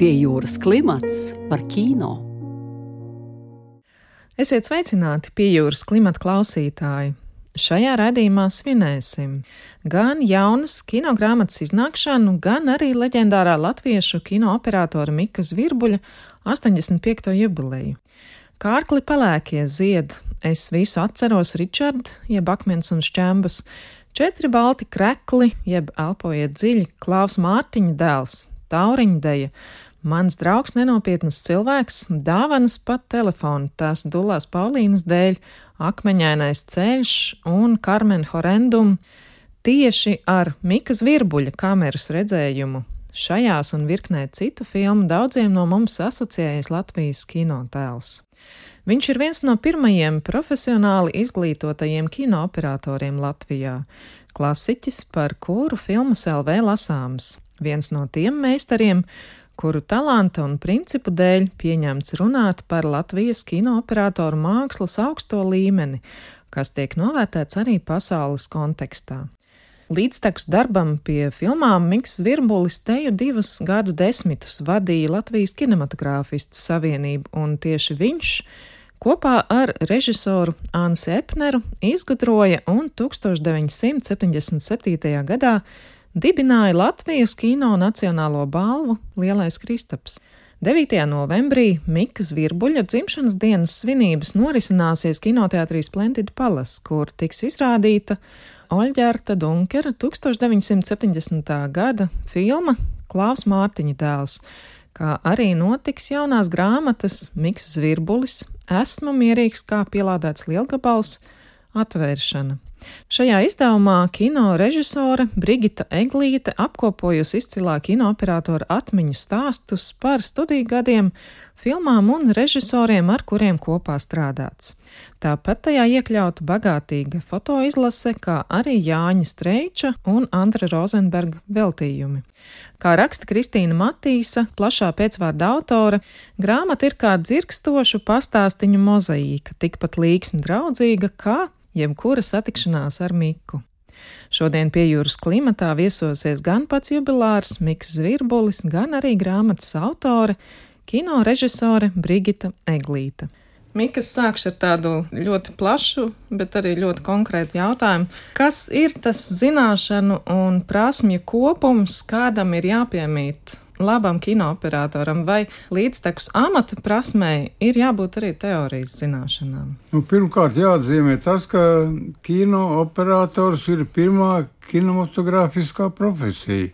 Pie jūras klimats par kino. Esiet sveicināti pie jūras klimata klausītāji! Šajā raidījumā svinēsim gan jaunas kinogrāmatas iznākšanu, gan arī leģendārā latviešu kinooperatora Mika Zvirbuļa 85. jubileju. Kārkli palēkie zied, es visu atceros Richard, jeb akmens un šķembas, četri balti krekli, jeb elpojiet dziļi, Klaus Mārtiņa dēls, Tauriņdeja, Mans draugs nenopietnas cilvēks, dāvanas pat telefonu, tās dulās Paulīnas dēļ, akmeņainais ceļš un Karmen Horendum tieši ar Mikas virbuļa kameras redzējumu. Šajās un virknē citu filmu daudziem no mums asociējas Latvijas kinotēls. Viņš ir viens no pirmajiem profesionāli izglītotajiem kinooperatoriem Latvijā, klasiķis, par kuru filmas LV lasāms, viens no tiem meistariem, kuru talanta un principu dēļ pieņemts runāt par Latvijas kinooperatoru mākslas augsto līmeni, kas tiek novērtēts arī pasaules kontekstā. Līdztekus darbam pie filmām Mikls Virbulis teju divus gadu desmitus vadīja Latvijas kinematogrāfistu savienību, un tieši viņš kopā ar režisoru Ansi Epneru izgudroja un 1977. gadā dibināja Latvijas kino nacionālo balvu Lielais Kristaps. 9. novembrī Mikas Virbuļa dzimšanas dienas svinības norisināsies kinoteātrī Splendid Palace, kur tiks izrādīta Oļģerta Dunkera 1970. gada filma Klaus Mārtiņa dēls, kā arī notiks jaunās grāmatas Miks Zvirbulis, Esmu mierīgs kā pielādēts lielgabals, atvēršana. Šajā izdevumā kino režisore Brigita Eglīte apkopojusi izcilā kinooperatora atmiņu stāstus par studiju gadiem, filmām un režisoriem, ar kuriem kopā strādāts. Tāpat tajā iekļauta bagātīga fotoizlase, kā arī Jāņa Streiča un Andra Rozenberga veltījumi. Kā raksta Kristīna Matīsa, plašā pēcvārda autore, grāmata ir kā dzirkstošu pastāstiņu mozaīka, tikpat līksmi draudzīga kā jebkura satikšanās ar Miku. Šodien pie jūras klimatā viesosies gan pats jubilārs Miks Zvirbulis, gan arī grāmatas autore, kino režisore Brigita Eglīta. Mikas sākšu ar tādu ļoti plašu, bet arī ļoti konkrētu jautājumu. Kas ir tas zināšanu un prasmju kopums, kādam ir jāpiemīt labam kinoperatoram, vai līdztekus amata prasmei ir jābūt arī teorijas zināšanām? Nu, pirmkārt, jāatzīmē tas, ka kinooperators ir pirmā kinematogrāfiskā profesija.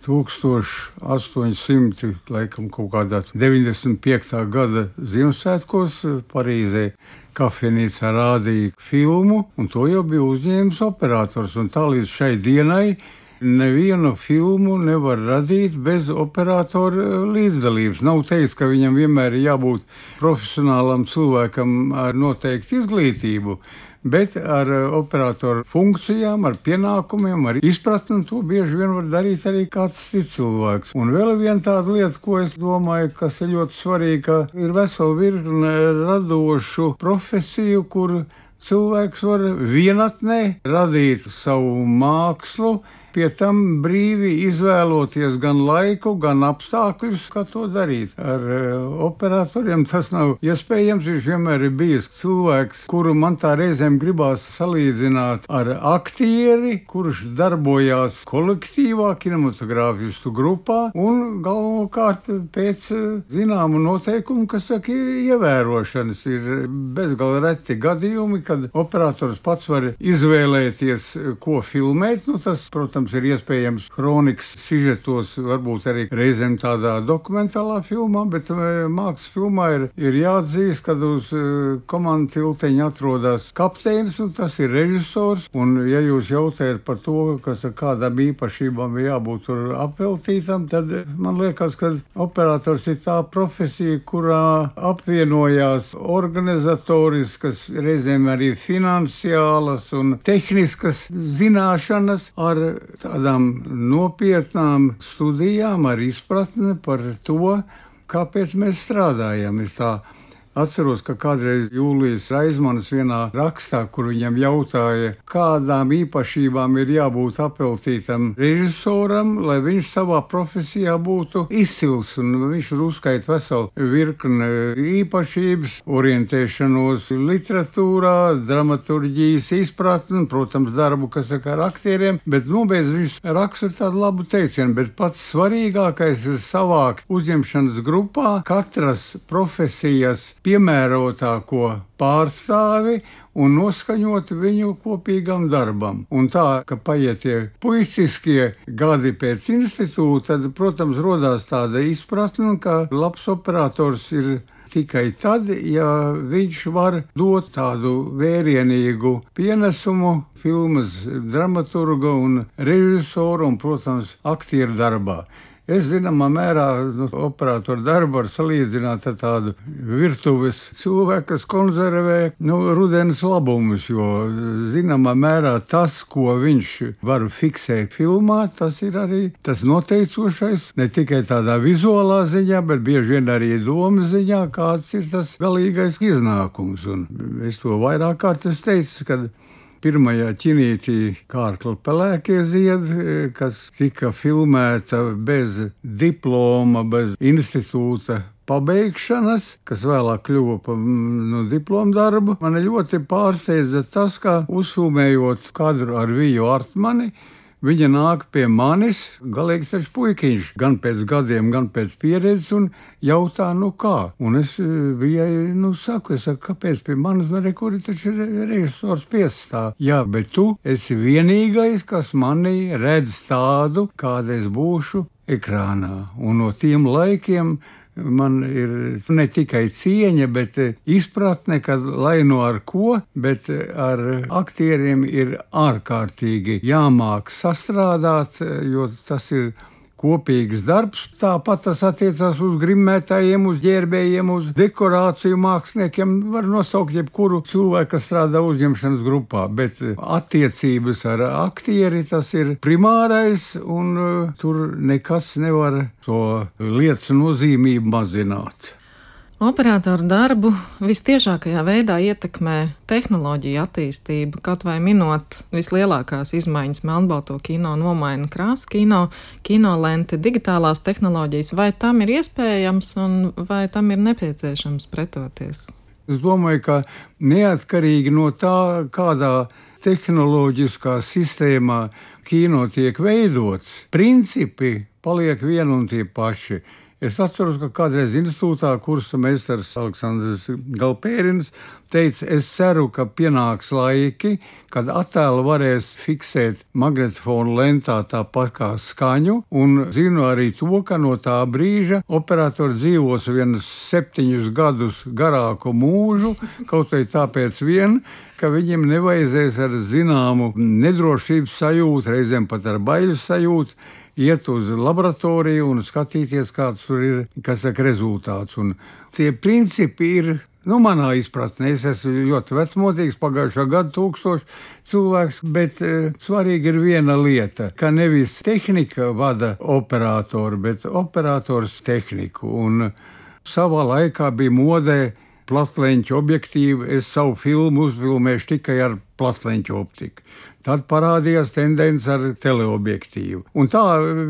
1800, laikam, kaut kādā 95. gada Ziemassvētkos Parīzē kafejnīcā rādīja filmu, un to jau bija uzņēmis operators. Un tā līdz šai dienai nevienu filmu nevar radīt bez operatora līdzdalības. Nav teiks, ka viņam vienmēr ir jābūt profesionālam cilvēkam ar noteiktu izglītību. Bet ar eh, operatoru funkcijām, ar pienākumiem, ar izpratni to bieži vien var darīt arī kāds cits cilvēks. Un vēl viena tāda lieta, ko es domāju, kas ir ļoti svarīga, ir vesela virkne radošu profesiju, kur cilvēks var vienatnē radīt savu mākslu, pie tam brīvi izvēloties gan laiku, gan apstākļus, kā to darīt. Ar uh, operatoriem tas nav iespējams. Viņš vienmēr ir bijis cilvēks, kuru man tā reizēm gribās salīdzināt ar aktieri, kurš darbojās kolektīvā kinematogrāfistu grupā un galvenokārt pēc zināmu noteikumu, kas saka, ievērošanas ir bezgalīgi reti gadījumi, kad operators pats var izvēlēties, ko filmēt. Nu, tas, protams, protams, ir iespējams kronikas sižetos, varbūt arī reizēm tādā dokumentālā filmā, bet e, mākslas filmā ir, ir jāatzīst, ka uz e, komandas tilteņa atrodas kapteinis, un tas ir režisors. Un, ja jūs jautājat par to, kas ar kādām īpašībām ir jābūt tur apveltītam, tad man liekas, ka operators ir tā profesija, kurā apvienojās organizatoriskas, reizēm arī finansiālas un tehniskas zināšanas ar tādām nopietnām studijām ar izpratni par to, kāpēc mēs strādājam. Es tā Atceros, ka kādreiz Jūlijas Raizmanis vienā rakstā, kur viņam jautāja, kādām īpašībām ir jābūt apeltītam režisoram, lai viņš savā profesijā būtu izcils. Un viņš ir uzskaitījis veselu virkni īpašības, orientēšanos literatūrā, dramaturģijas izpratni, protams, darbu, kas ir ar aktieriem, bet nobeidz viņš raksta tādu labu teicienu, bet pats svarīgākais ir savākt uzņemšanas grupā katras profesijas piemērotāko pārstāvi un noskaņot viņu kopīgam darbam. Un tā, ka paiet tie puiciskie gadi pēc institūta, tad, protams, rodās tāda izpratne, ka labs operators ir tikai tad, ja viņš var dot tādu vērienīgu pienesumu filmas dramaturga un režisora un, protams, aktieru darbā. Es zināmā mērā nu, operatoru darbu var salīdzināt ar tādu virtuves cilvēku, kas konservē nu, rudens labumus, jo zināmā mērā tas, ko viņš var fiksēt filmā, tas ir arī tas noteicošais, ne tikai tādā vizuālā ziņā, bet bieži vien arī domas ziņā, kāds ir tas galīgais iznākums. Un es to vairāk kārt esmu teicis, kad pirmajā ķinītī kārkla pelēkie ziedi, kas tika filmēta bez diploma, bez institūta pabeigšanas, kas vēlāk kļuva par nu, diplomu darbu. Man ļoti pārsteidza tas, ka uzfilmējot kadru ar Viju Artmani, Viņa nāk pie manis, galīgs taču puikiņš, gan pēc gadiem, gan pēc pieredzes, un jautā, nu kā. Un es viņai, eh, nu, saku, es saku, kāpēc pie manis, nu, re, kur ir taču režisors piestāv. Jā, bet tu esi vienīgais, kas manī redz tādu, kāda es būšu ekrānā. Un no tiem laikiem man ir ne tikai cieņa, bet eh, izpratne, ka lai no ar ko, bet eh, ar aktieriem ir ārkārtīgi jāmāk sastrādāt, eh, jo tas ir kopīgs darbs. Tāpat tas attiecās uz grimētājiem, uz ģērbējiem, uz dekorāciju māksliniekiem. Var nosaukt jebkuru cilvēku, kas strādā uzņemšanas grupā, bet attiecības ar aktieri tas ir primārais, un uh, tur nekas nevar to lietas nozīmību mazināt. Operatoru darbu vistiešākajā veidā ietekmē tehnoloģija attīstība, kaut vai minot vislielākās izmaiņas melnbalto kino, nomaina krāsu kino, kinolente, digitālās tehnoloģijas. Vai tam ir iespējams un vai tam ir nepieciešams pretoties? Es domāju, ka neatkarīgi no tā, kādā tehnoloģiskā sistēmā kino tiek veidots, principi paliek vien un tie paši. Es atceros, ka kādreiz institūtā kursa meistars Aleksandrs Galpērins teica, es ceru, ka pienāks laiki, kad attēlu varēs fiksēt magnetofonu lentā tāpat kā skaņu, un zinu arī to, ka no tā brīža operatori dzīvos vienus septiņus gadus garāku mūžu, kaut arī tāpēc vien, ka viņiem nevajadzēs ar zināmu nedrošības sajūtu, reizēm pat ar baiļu sajūtu iet uz laboratoriju un skatīties, kāds tur ir, kas saka, rezultāts. Un tie principi ir. Nu, manā izpratnē es esmu ļoti vecmodīgs, pagājušā gada tūkstošs cilvēks, bet e, svarīga ir viena lieta, ka nevis tehnika vada operatoru, bet operators tehniku. Un savā laikā bija modē platleņķa objektīvu, es savu filmu uzfilmēšu tikai ar platleņķa optiku. Tad parādījās tendence ar teleobjektīvu. Un tā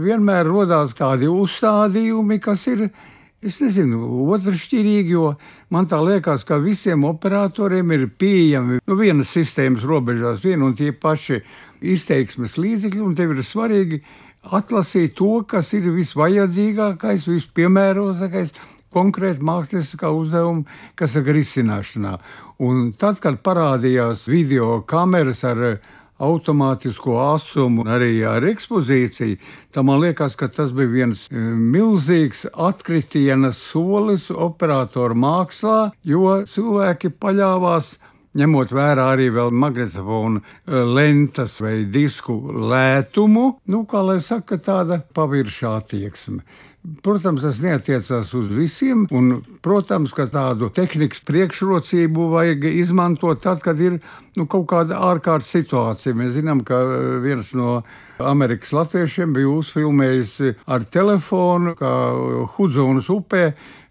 vienmēr radās tādi uzstādījumi, kas ir, es nezinu, otršķirīgi, jo man tā liekas, ka visiem operatoriem ir pieejami nu, vienas sistēmas robežās, vien un tie paši izteiksmes līdzekļi, un tev ir svarīgi atlasīt to, kas ir visvajadzīgākais, vispiemērotākais, konkrēti mākslinieckā uzdevuma, kas ir risināšanā. Un tad, kad parādījās video kameras ar automātisko asumu, arī ar ekspozīciju, tad man liekas, ka tas bija viens e, milzīgs atkritiena solis operatoru mākslā, jo cilvēki paļāvās ņemot vērā arī vēl magnetofonu e, lentas vai disku lētumu, nu, kā lai saka, tāda paviršā attieksme. Protams, tas neatiecās uz visiem, un, protams, ka tādu tehnikas priekšrocību vajag izmantot tad, kad ir nu, kaut kāda ārkārtas situācija. Mēs zinām, ka viens no Amerikas latviešiem bija uzfilmējis ar telefonu, kā Hudzonas upē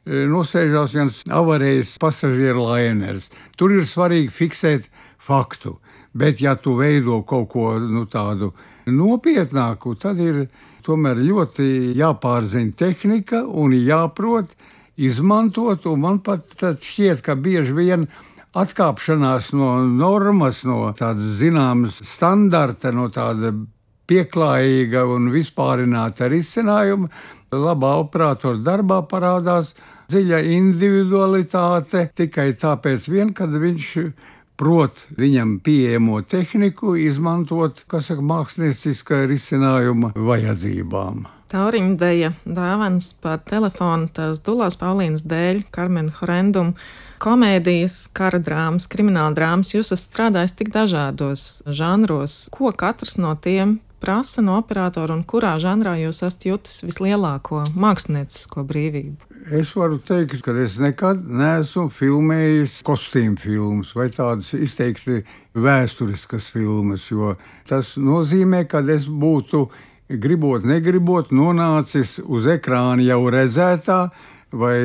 nosēžās viens avarējis pasažieru lainers. Tur ir svarīgi fiksēt faktu. Bet, ja tu veido kaut ko nu, tādu nopietnāku, tad ir tomēr ļoti jāpārzina tehnika un jāprot izmantot. Man pat šķiet, ka bieži vien atkāpšanās no normas, no tādas zināmas standarta, no tāda pieklājīga un vispārināta risinājuma, labā operatora darbā parādās dziļa individualitāte tikai tāpēc, vien, kad viņš prot viņam pieejamo tehniku izmantot, kas saka, mākslinieckā risinājuma vajadzībām. Tauriņa deja dāvāns par telefonu tās Dulās Paulīnas dēļ, Karmen Horendum, komēdijas, kara drāmas, krimināla drāmas. Jūs esat strādājis tik dažādos žanros. Ko katrs no tiem prasa no operatora un kurā žanrā jūs esat jutis vislielāko māksliniecisko brīvību? Es varu teikt, ka es nekad neesmu filmējis kostīmu filmas vai tādas izteikti vēsturiskas filmas, jo tas nozīmē, ka es būtu gribot, negribot, nonācis uz ekrāna jau redzētā vai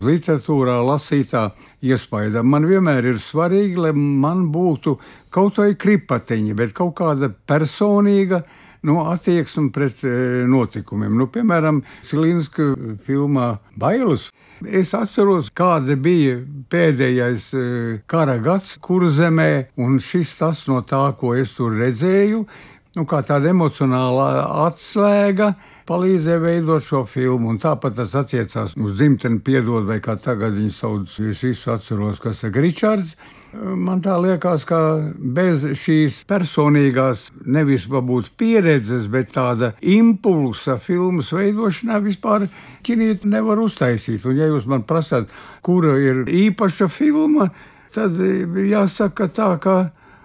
literatūrā lasītā iespaida. Man vienmēr ir svarīgi, lai man būtu kaut vai kripatiņa, bet kaut kāda personīga nu, attieksme pret e, notikumiem. Nu, piemēram, Silinska filmā Bailes. Es atceros, kāda bija pēdējais e, kara gads kurzemē, un šis tas no tā, ko es tur redzēju, nu, kā tāda emocionāla atslēga palīdzēja veidot šo filmu. Un tāpat tas attiecās uz dzimteni, piedod, vai kā tagad viņi sauc. Es visu atceros, kas ir Ričards. Man tā liekas, ka bez šīs personīgās, nevis varbūt pieredzes, bet tāda impulsa filmas veidošanā vispār ķinīt nevar uztaisīt. Un, ja jūs man prasāt, kura ir īpaša filma, tad jāsaka tā, ka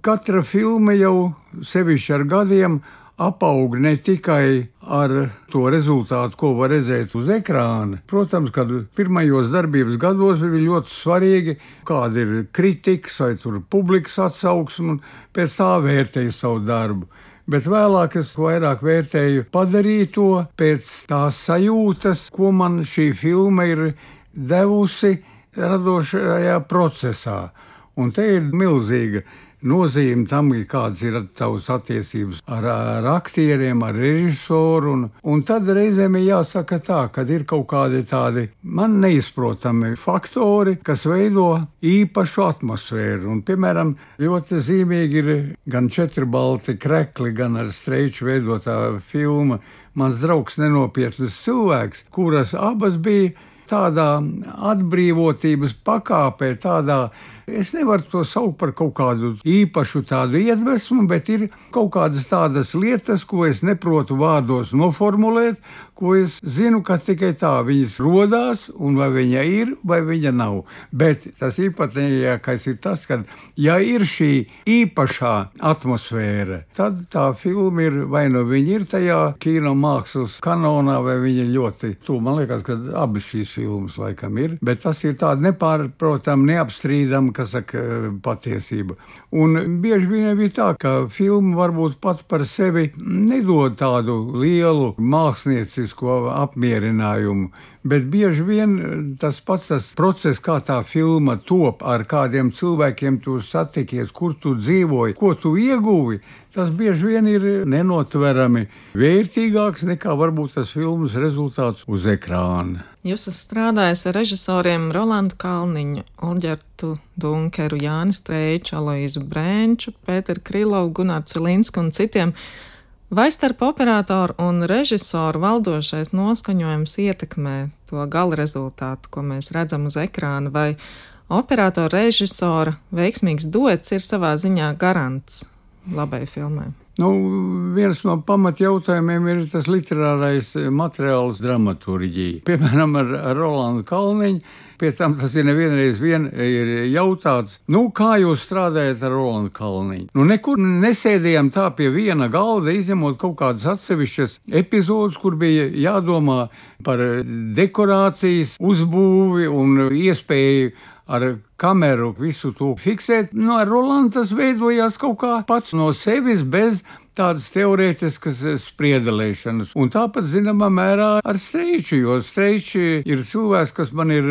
katra filma jau sevišķi ar gadiem apaug ne tikai ar to rezultātu, ko var redzēt uz ekrāna. Protams, kad pirmajos darbības gados bija ļoti svarīgi, kāda ir kritikas vai publikas atsauksme, un pēc tā vērtēju savu darbu. Bet vēlāk es vairāk vērtēju padarīto pēc tās sajūtas, ko man šī filma ir devusi radošajā procesā. Un te ir milzīga nozīme tam, kādas ir tavas attiecības ar, ar aktieriem, ar režisoru. Un, un tad reizēm ir jāsaka tā, ka ir kaut kādi tādi man neizprotami faktori, kas veido īpašu atmosfēru. Un, piemēram, ļoti zīmīgi ir gan četri balti krekli, gan ar streiču veidotā filma. Mans draugs nenopietnas cilvēks, kuras abas bija tādā atbrīvotības pakāpē, tādā Es nevaru to saukt par kaut kādu īpašu tādu iedvesmu, bet ir kaut kādas tādas lietas, ko es neprotu vārdos noformulēt, ko es zinu, ka tikai tā viņas rodās, un vai viņa ir, vai viņa nav. Bet tas īpatnējākais ir tas, ka, ja ir šī īpašā atmosfēra, tad tā filma ir vai nu viņa ir tajā kino mākslas kanonā, vai viņa ļoti tuvu. Man liekas, ka abas šīs filmas laikam ir, bet tas ir tāds nepārprotam, neapstrīdam, kas saka patiesība. Un bieži vien bija tā, ka filma varbūt pat par sevi nedod tādu lielu māksliniecisko apmierinājumu. Bet bieži vien tas pats tas process, kā tā filma top, ar kādiem cilvēkiem tu satikies, kur tu dzīvoji, ko tu ieguvi, tas bieži vien ir nenotverami vērtīgāks nekā varbūt tas filmas rezultāts uz ekrāna. Jūs esat strādājis ar režisoriem Rolandu Kalniņu, Olģertu Dunkeru, Jānis Streiču, Aloizu Brēnču, Pēteru Krilovu, Gunāru Cilinsku un citiem. Vai starp operatoru un režisoru valdošais noskaņojums ietekmē to gala rezultātu, ko mēs redzam uz ekrāna, vai operatora režisora veiksmīgs duets ir savā ziņā garants labai filmai? Nu, viens no pamatjautājumiem ir tas literārais materiāls dramaturģija. Piemēram, ar Rolandu Kalniņu Pēc tam tas ir nevienreiz vien ir jautāts, nu, kā jūs strādājat ar Rolandu Kalniņu. Nu, nekur nesēdējām tā pie viena galda, izņemot kaut kādas atsevišķas epizodes, kur bija jādomā par dekorācijas uzbūvi un iespēju ar kameru visu to fiksēt. Nu, ar Rolandu tas veidojās kaut kā pats no sevis bez tādas teorētiskas spriedelēšanas. Un tāpat, zināmā mērā, ar streiču, jo streiči ir cilvēks, kas man ir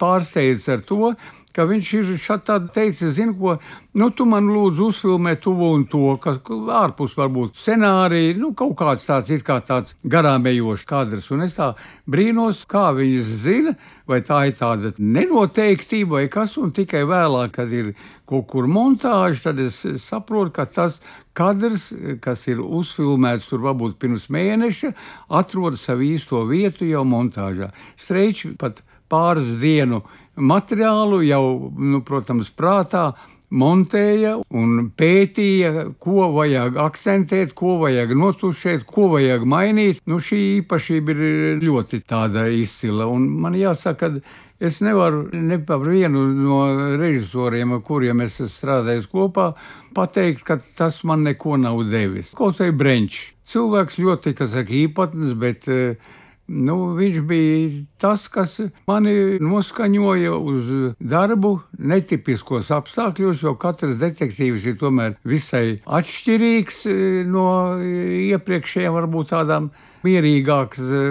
pārsteidzis ar to, ka viņš ir šādi teicis, zinu, ko, nu, tu man lūdzu uzfilmē to un to, kas ārpus varbūt scenārija, nu, kaut kāds tāds, it kā tāds garām ejošs kadrs. Un es tā brīnos, kā viņas zina, vai tā ir tāda nenoteiktība vai kas, un tikai vēlāk, kad ir kaut kur montāža, tad es saprotu, ka tas kadrs, kas ir uzfilmēts tur varbūt pirms mēneša, atrod savu īsto vietu jau montāžā. Streiči pat pāris dienu materiālu jau, nu, protams, prātā montēja un pētīja, ko vajag akcentēt, ko vajag notušēt, ko vajag mainīt. Nu, šī īpašība ir ļoti tāda izcila. Un man jāsaka, ka es nevaru ne par vienu no režisoriem, ar kuriem es esmu strādājis kopā, pateikt, ka tas man neko nav devis. Kaut arī Brenčs. Cilvēks ļoti, kas saka, īpatns, bet uh, Nu, viņš bija tas, kas mani noskaņoja uz darbu netipiskos apstākļos, jo katrs detektīvs ir tomēr visai atšķirīgs e, no iepriekšējiem, varbūt tādām mierīgākas e,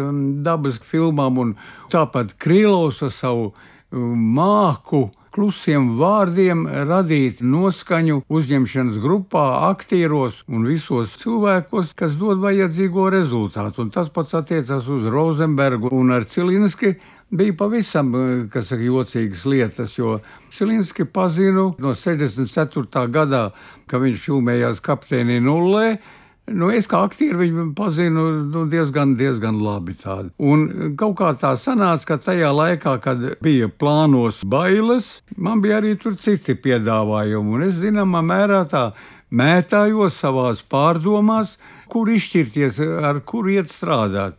dabas filmām, un tāpat Krilovs ar savu e, māku klusiem vārdiem radīt noskaņu uzņemšanas grupā, aktieros un visos cilvēkos, kas dod vajadzīgo rezultātu. Un tas pats attiecas uz Rozenbergu un ar Cilinski. Bija pavisam, kas ir jocīgas lietas, jo Cilinski pazinu no 64. gadā, kad viņš filmējās Kapteinī Nullē, Nu, es kā aktieris viņu pazinu nu, diezgan, diezgan labi. Tādu. Un kaut kā tā sanāca, ka tajā laikā, kad bija plānos bailes, man bija arī tur citi piedāvājumi. Un es zināmā mērā tā mētājos savās pārdomās, kur izšķirties, ar kur iet strādāt.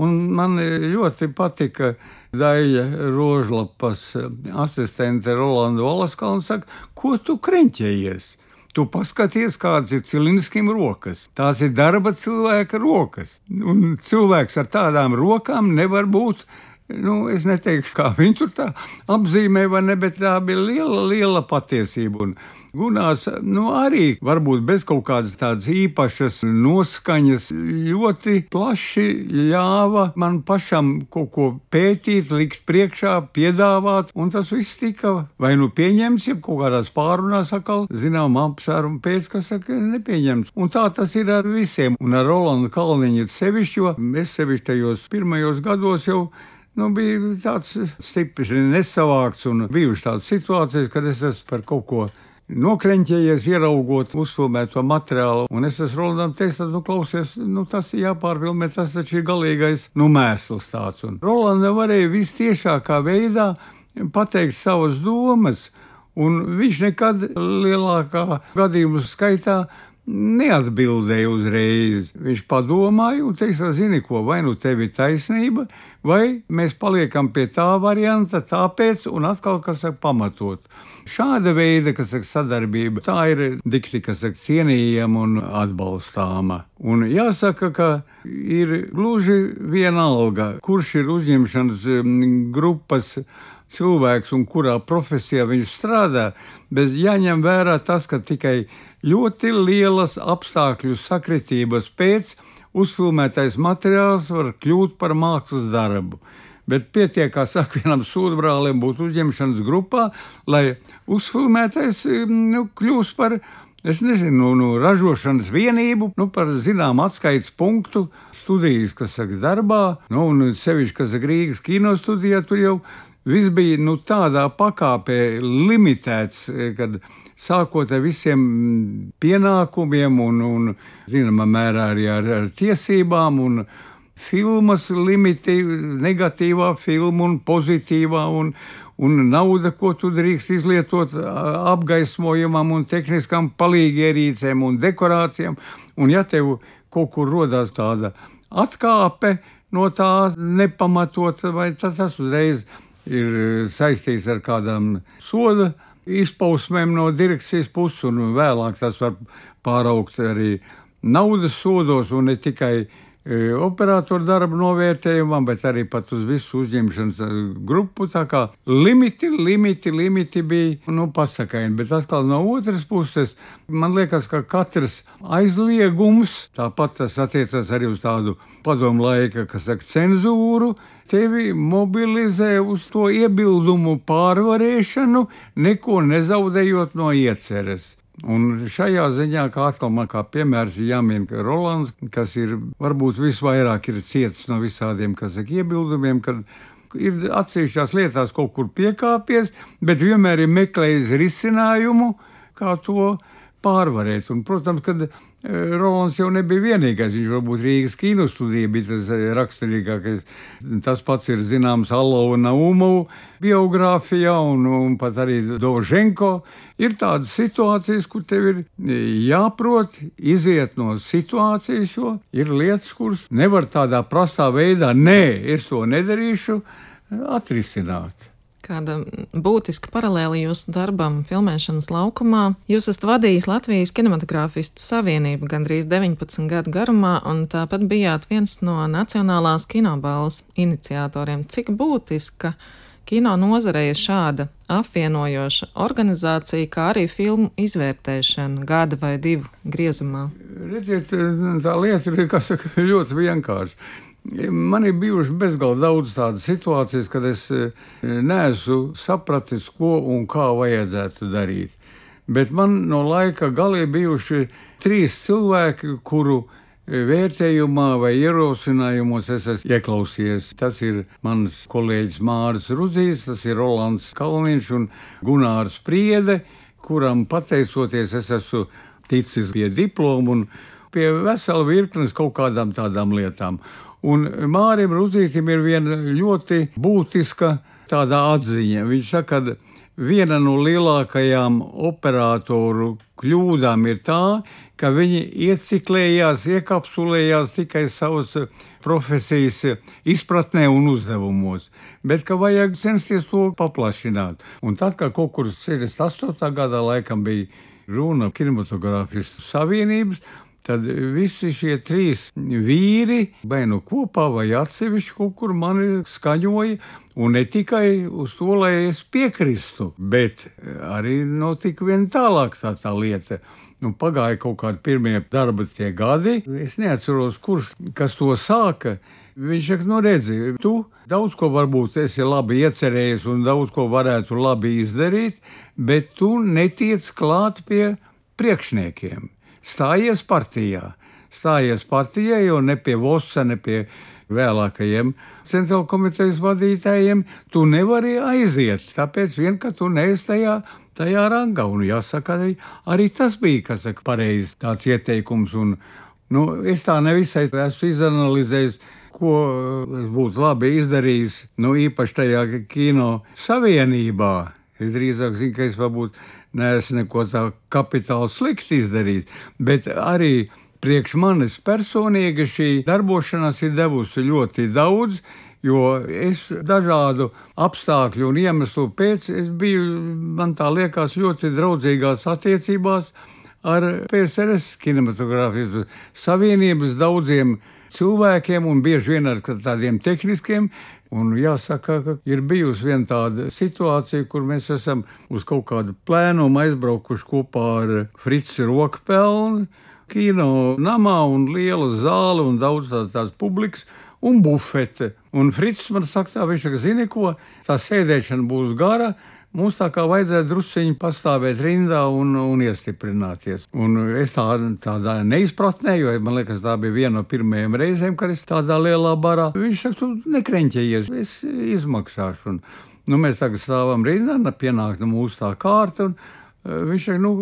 Un man ļoti patika Daļa Rožlapas asistente Rolanda Valaskala saka, ko tu kreņķējies? Tu paskaties, kādas ir cilindriskiem rokas. Tās ir darba cilvēka rokas. Un cilvēks ar tādām rokām nevar būt. Nu, es neteikšu, kā viņi tur tā apzīmē, ne, bet tā bija liela, liela patiesība. Un Gunārs nu, arī varbūt bez kaut kādas tādas īpašas noskaņas ļoti plaši ļāva man pašam kaut ko pētīt, likt priekšā, piedāvāt, un tas viss tika vai nu pieņemts, ja kaut kādās pārunās atkal zinām apsvērumu pēc, kas saka, nepieņemts. Un tā tas ir ar visiem, un ar Rolandu Kalniņu sevišķi, jo es sevišķi tajos pirmajos gados jau nu, bija tāds stiprs, nesavākts un bijušas tādas situācijas, kad es esmu par kaut ko nokreņķējies, ieraugot uzfilmēto materiālu. Un es esmu Rolandam teicis, nu, klausies, nu, tas ir jāpārfilmē, tas taču ir galīgais, nu, mēsls tāds. Un Rolanda varēja vistiešākā veidā pateikt savas domas, un viņš nekad lielākā gadījumu skaitā neatbildēja uzreiz. Viņš padomāja un teica, zini, ko, vai nu tev ir taisnība, vai mēs paliekam pie tā varianta, tāpēc, un atkal, kas ir pamatot. Šāda veida saka, sadarbība, tā ir dikti, kas ir cienījama un atbalstāma. Un jāsaka, ka ir gluži vienalga, kurš ir uzņemšanas mm, grupas cilvēks un kurā profesijā viņš strādā, bet jāņem vērā tas, ka tikai ļoti lielas apstākļu sakritības pēc uzfilmētais materiāls var kļūt par mākslas darbu. Bet pietiek, kā saka, vienam sūdbrālim būt uzņemšanas grupā, lai uzfilmētais nu, kļūst par, es nezinu, nu, nu, ražošanas vienību, nu, par zinām atskaites punktu studijas, kas saka, darbā, nu, un sevišķi, kas ir Rīgas kinostudijā, tur jau viss bija nu, tādā pakāpē limitēts, kad sākot ar visiem pienākumiem un, un zināmā mērā arī ar, ar tiesībām un filmas limiti, negatīvā filma un pozitīvā un, un nauda, ko tu drīkst izlietot apgaismojumam un tehniskām palīgierīcēm un dekorācijām. Un ja tev kaut kur rodās tāda atkāpe no tā nepamatot, vai tas uzreiz ir saistīts ar kādām soda izpausmēm no direkcijas puses, un vēlāk tas var pāraukt arī naudas sodos, un ne tikai e, operatoru darbu novērtējumam, bet arī pat uz visu uzņemšanas e, grupu. Tā kā limiti, limiti, limiti bija nu, pasakaini. Bet atkal no otras puses, man liekas, ka katrs aizliegums, tāpat tas attiecas arī uz tādu padomu laika, kas saka, cenzūru, tevi mobilizē uz to iebildumu pārvarēšanu, neko nezaudējot no ieceres. Un šajā ziņā, kā atkal man kā piemērs, jāmin ka Rolands, kas ir varbūt visvairāk ir cietis no visādiem, kas saka, iebildumiem, kad ir atsevišķās lietās kaut kur piekāpies, bet vienmēr ir meklējis risinājumu, kā to pārvarēt. Un, protams, kad Rolands jau nebija vienīgais. Viņš varbūt Rīgas kinostudijā bija tas raksturīgākais. Tas pats ir zināms Alova Naumovu biogrāfijā un, un pat arī Doženko. Ir tādas situācijas, kur tev ir jāprot iziet no situācijas, jo ir lietas, kuras nevar tādā prasā veidā, nē, es to nedarīšu, atrisināt kāda būtiska paralēla jūsu darbam, filmēšanas laukumā. Jūs esat vadījis Latvijas kinematogrāfistu savienību gandrīz 19 gadu garumā, un tāpat bijāt viens no Nacionālās kinobalvas iniciatoriem. Cik būtiska kino nozarei ir šāda apvienojoša organizācija, kā arī filmu izvērtēšana gada vai divu griezumā? Redziet, tā lieta ir saka, ļoti vienkārša. Man ir bijušas bezgalīgi daudz tādas situācijas, kad es e, neesmu sapratis, ko un kā vajadzētu darīt. Bet man no laika galā bijuši trīs cilvēki, kuru e, vērtējumā vai ierosinājumos es esmu ieklausījies. Tas ir mans kolēģis Mārcis Rudzīts, tas ir Rolands Kalniņš un Gunārs Priede, kuram pateicoties es esmu ticis pie diplomu un pie vesela virknes kaut kādām tādām lietām. Un Mārim Rudzītam ir viena ļoti būtiska tāda atziņa. Viņš saka, ka viena no lielākajām operatoru kļūdām ir tā, ka viņi ieciklējās, iekapsulējās tikai savas profesijas izpratnē un uzdevumos, bet ka vajag censties to paplašināt. Un tad, kad kaut kur 68. gadā laikam bija runa kinematogrāfistu savienības, tad visi šie trīs vīri, vai nu kopā, vai atsevišķi kaut kur mani skaņoja. Un ne tikai uz to, lai es piekristu, bet arī notika vien tālāk tā, tā lieta. Nu, pagāja kaut kādi pirmie darba tie gadi. Es neatceros, kurš to sāka. Viņš saka, nu redzi, tu daudz ko varbūt esi labi iecerējis un daudz ko varētu labi izdarīt, bet tu netiec klāt pie priekšniekiem stājies partijā. Stājies partijā, jo ne pie Vosa, ne pie vēlākajiem centrāla komitejas vadītājiem tu nevari aiziet. Tāpēc vien, ka tu neesi tajā, tajā rangā. Un jāsaka, arī, arī tas bija, kas saka, pareizi tāds ieteikums. Un, nu, es tā nevisai esmu izanalizējis. Ko es būtu labi izdarījis, nu, īpaši tajā kino savienībā. Es drīzāk zinu, ka es varbūt neesmu neko tā kapitāli slikti izdarījis, bet arī priekš manis personīgi šī darbošanās ir devusi ļoti daudz. Jo es dažādu apstākļu un iemeslu pēc biju, man tā liekas, ļoti draudzīgās attiecībās ar PSRS kinematogrāfijas savienības daudziem cilvēkiem un bieži vien ar tādiem tehniskiem Un jāsaka, ka ir bijusi viena tāda situācija, kur mēs esam uz kaut kādu plēnumu aizbraukuši kopā ar Fritzi Rokpelnu, kino namā un liela zāle un daudz tā publikas un bufete. Un Frits man saka, tā, viņš saka, zini ko, tā sēdēšana būs gara, Mums tā kā vajadzēja druskuļi pastāvēt rindā un, un iestiprināties. Un es tā, tādā neizpratnē, jo man liekas, tā bija viena no pirmajām reizēm, kad es tādā lielā barā. Viņš saka, tu nekreņķējies, es izmaksāšu. Un, nu, mēs tagad stāvam rindā, pienāk no mūsu tā kārta. Un, Viņš saka, nu,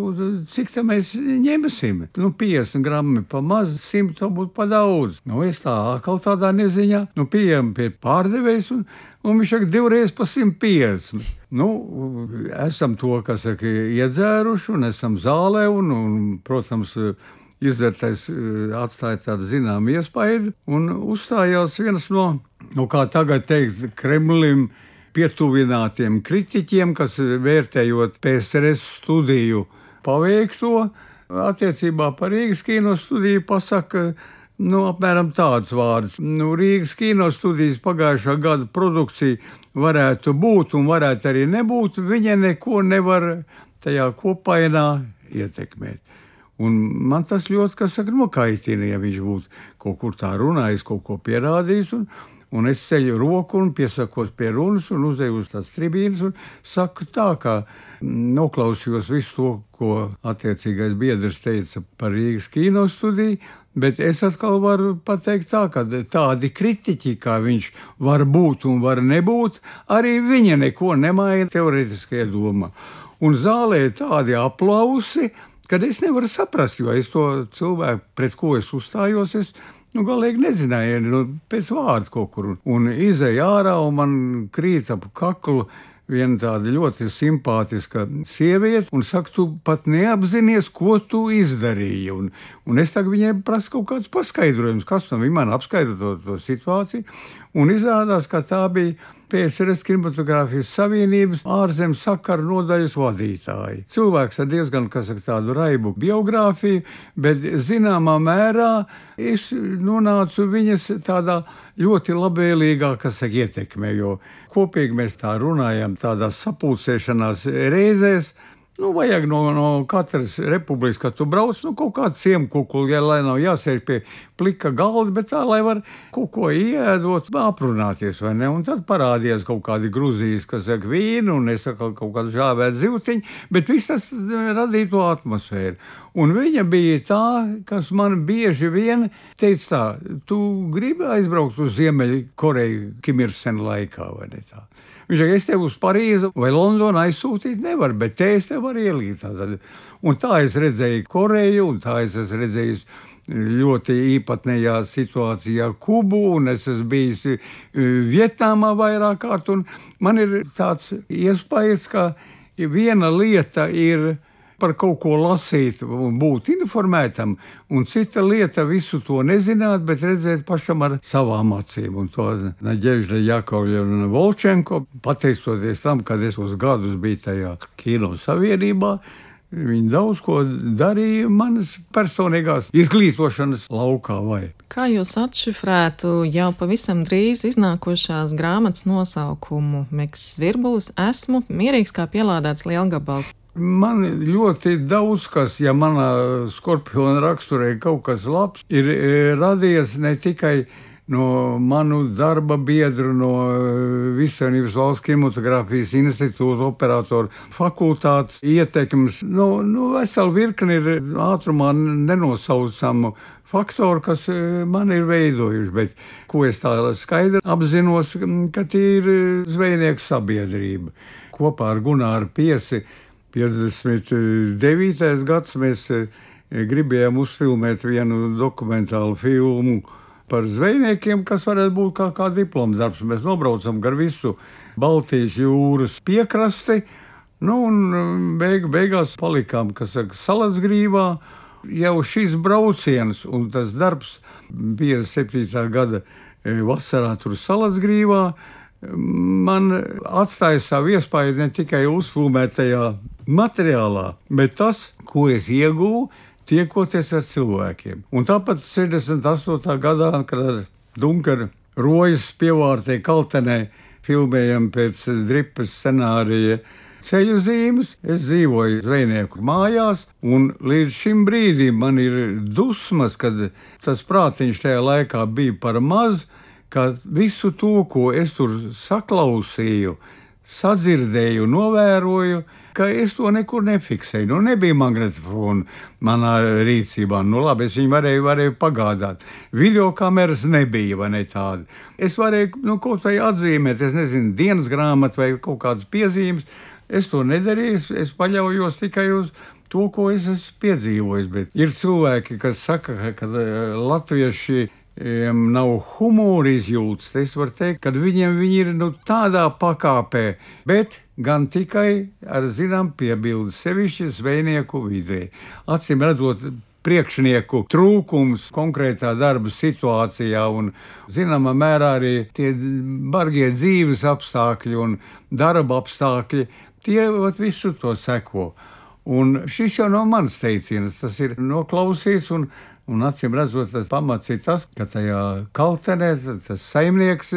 cik tā mēs ņemsim? Nu, 50 gramu pa maz, 100 būtu pa daudz. Nu, es tā atkal tādā neziņā, nu, pieejam pie pārdevējas un un viņš saka, divreiz pa 150. Nu, esam to, kas saka, iedzēruši, un esam zālē, un, un protams, izvērtais atstāja tādu zināmu iespaidu, un uzstājās viens no, no kā tagad teikt, Kremlim pietuvinātiem kritiķiem, kas vērtējot PSRS studiju paveikto, attiecībā par Rīgas kino studiju pasaka, Nu, apmēram tāds vārds. Nu, Rīgas kino studijas pagājušā gada produkcija varētu būt un varētu arī nebūt. Viņa neko nevar tajā kopainā ietekmēt. Un man tas ļoti, kas saka, nokaitina, ja viņš būtu kaut kur tā runājis, kaut ko pierādījis. Un, Un es ceļu roku un piesakos pie runas, un uzdevu uz tās tribīnas, un saku tā, ka noklausījos visu to, ko attiecīgais biedrs teica par Rīgas kino studiju. Bet es atkal varu pateikt, tā, ka tādi kritiķi, kā viņš var būt un var nebūt, arī viņa neko nemaina teorētiskajā domā. Un zālē ir tādi aplausi, kad es nevaru saprast, jo es to cilvēku, pret ko es uzstājos, es Nu, galīgi nezināju, nu, pēc vārda kaut kur. Un izēja ārā, un man krīt ap kaklu viena tāda ļoti simpātiska sieviete, un saka, tu pat neapzinies, ko tu izdarīji. Un, un es tagad viņai prasu kaut kādus paskaidrojumus, kas no viņa man apskaidro to, to situāciju. Un izrādās, ka tā bija PSRS Kinematogrāfijas Savienības ārzemes sakaru nodaļas vadītāji. Cilvēks ar diezgan saka, tādu raibu biogrāfiju, bet zināmā mērā es nonācu viņas tādā ļoti labvēlīgā saka, ietekmē, jo kopīgi mēs tā runājam, tādās sapulcēšanās reizēs. Nu, vajag no, no katras republikas, kad tu brauc, nu, kaut kādu ciemkukuli, ja, lai nav jāsēž pie plika galda, bet tā, lai var kaut ko iedot, aprunāties, vai ne? Un tad parādījās kaut kādi grūzijas, kas saka vīnu, un es saku kaut kādu žāvēt zivtiņu, bet viss tas eh, radīja to atmosfēru. Un viņa bija tā, kas man bieži vien teica, tā, tu gribi aizbraukt uz Ziemeļkoreju Kimirsen laikā, vai ne tā? Viņš saka, es tev uz Parīzi vai Londonu aizsūtīt nevaru, bet te es tev varu ielīt. Tātad. Un tā es redzēju Koreju, un tā es esmu redzējis ļoti īpatnējā situācijā Kubu, un es esmu bijis e, Vietnamā vairāk kārt. Man ir tāds iespējas, ka viena lieta ir par kaut ko lasīt un būt informētam, un cita lieta visu to nezināt, bet redzēt pašam ar savām acīm. Un to Naģežda Jakovļa un Volčenko, pateicoties tam, kad es uz gadus biju tajā kino savienībā, Viņi daudz ko darīja manas personīgās izglītošanas laukā. Vai. Kā jūs atšifrētu jau pavisam drīz iznākošās grāmatas nosaukumu Meks Virbulis? Esmu mierīgs kā pielādēts lielgabals. Man ļoti daudz kas, ja manā skorpiona raksturē kaut kas labs, ir e, radies ne tikai no manu darba biedru, no e, Visavienības valsts kinematogrāfijas institūta operatoru fakultātes ietekmes. Nu, nu, vesela virkni ir ātrumā nenosaucamu faktoru, kas e, man ir veidojuši, bet ko es tā skaidri apzinos, ka tie ir zvejnieku sabiedrība. Kopā ar Gunāru Piesi 59. gads mēs eh, gribējām uzfilmēt vienu dokumentālu filmu par zvejniekiem, kas varētu būt kā, kā diploms darbs. Mēs nobraucam gar visu Baltijas jūras piekrasti, nu, un eh, beig, beigās palikām, kas saka, Salasgrīvā. Jau šis brauciens un tas darbs 57. gada eh, vasarā tur Salasgrīvā man atstāja savu iespēju ne tikai uzfilmētajā materiālā, bet tas, ko es ieguvu, tiekoties ar cilvēkiem. Un tāpat 68. gadā, kad ar Dunkaru rojas pievārtē kaltenē filmējam pēc dripas scenārija ceļu zīmes. Es dzīvoju zvejnieku mājās, un līdz šim brīdim man ir dusmas, kad tas prātiņš tajā laikā bija par maz ka visu to, ko es tur saklausīju, sadzirdēju, novēroju, ka es to nekur nefiksēju. Nu, nebija magnetofona manā rīcībā. Nu, labi, es viņu varēju, varēju pagādāt. Video kameras nebija, vai ne tāda. Es varēju nu, kaut kā atzīmēt, es nezinu, dienas grāmatu vai kaut kādas piezīmes. Es to nedarīju, es, es paļaujos tikai uz to, ko es esmu piedzīvojis. Bet ir cilvēki, kas saka, ka eh, latvieši um, nav humora izjūtas. Es varu teikt, ka viņiem viņi ir nu, tādā pakāpē, bet gan tikai ar zinām piebildi sevišķi zvejnieku vidē. Acīm redzot, priekšnieku trūkums konkrētā darba situācijā un, zināmā mērā, arī tie bargie dzīves apstākļi un darba apstākļi, tie visu to seko. Un šis jau nav mans teiciens, tas ir noklausīts un Un acīm redzot, tas pamats ir tas, ka tajā kaltenē tas saimnieks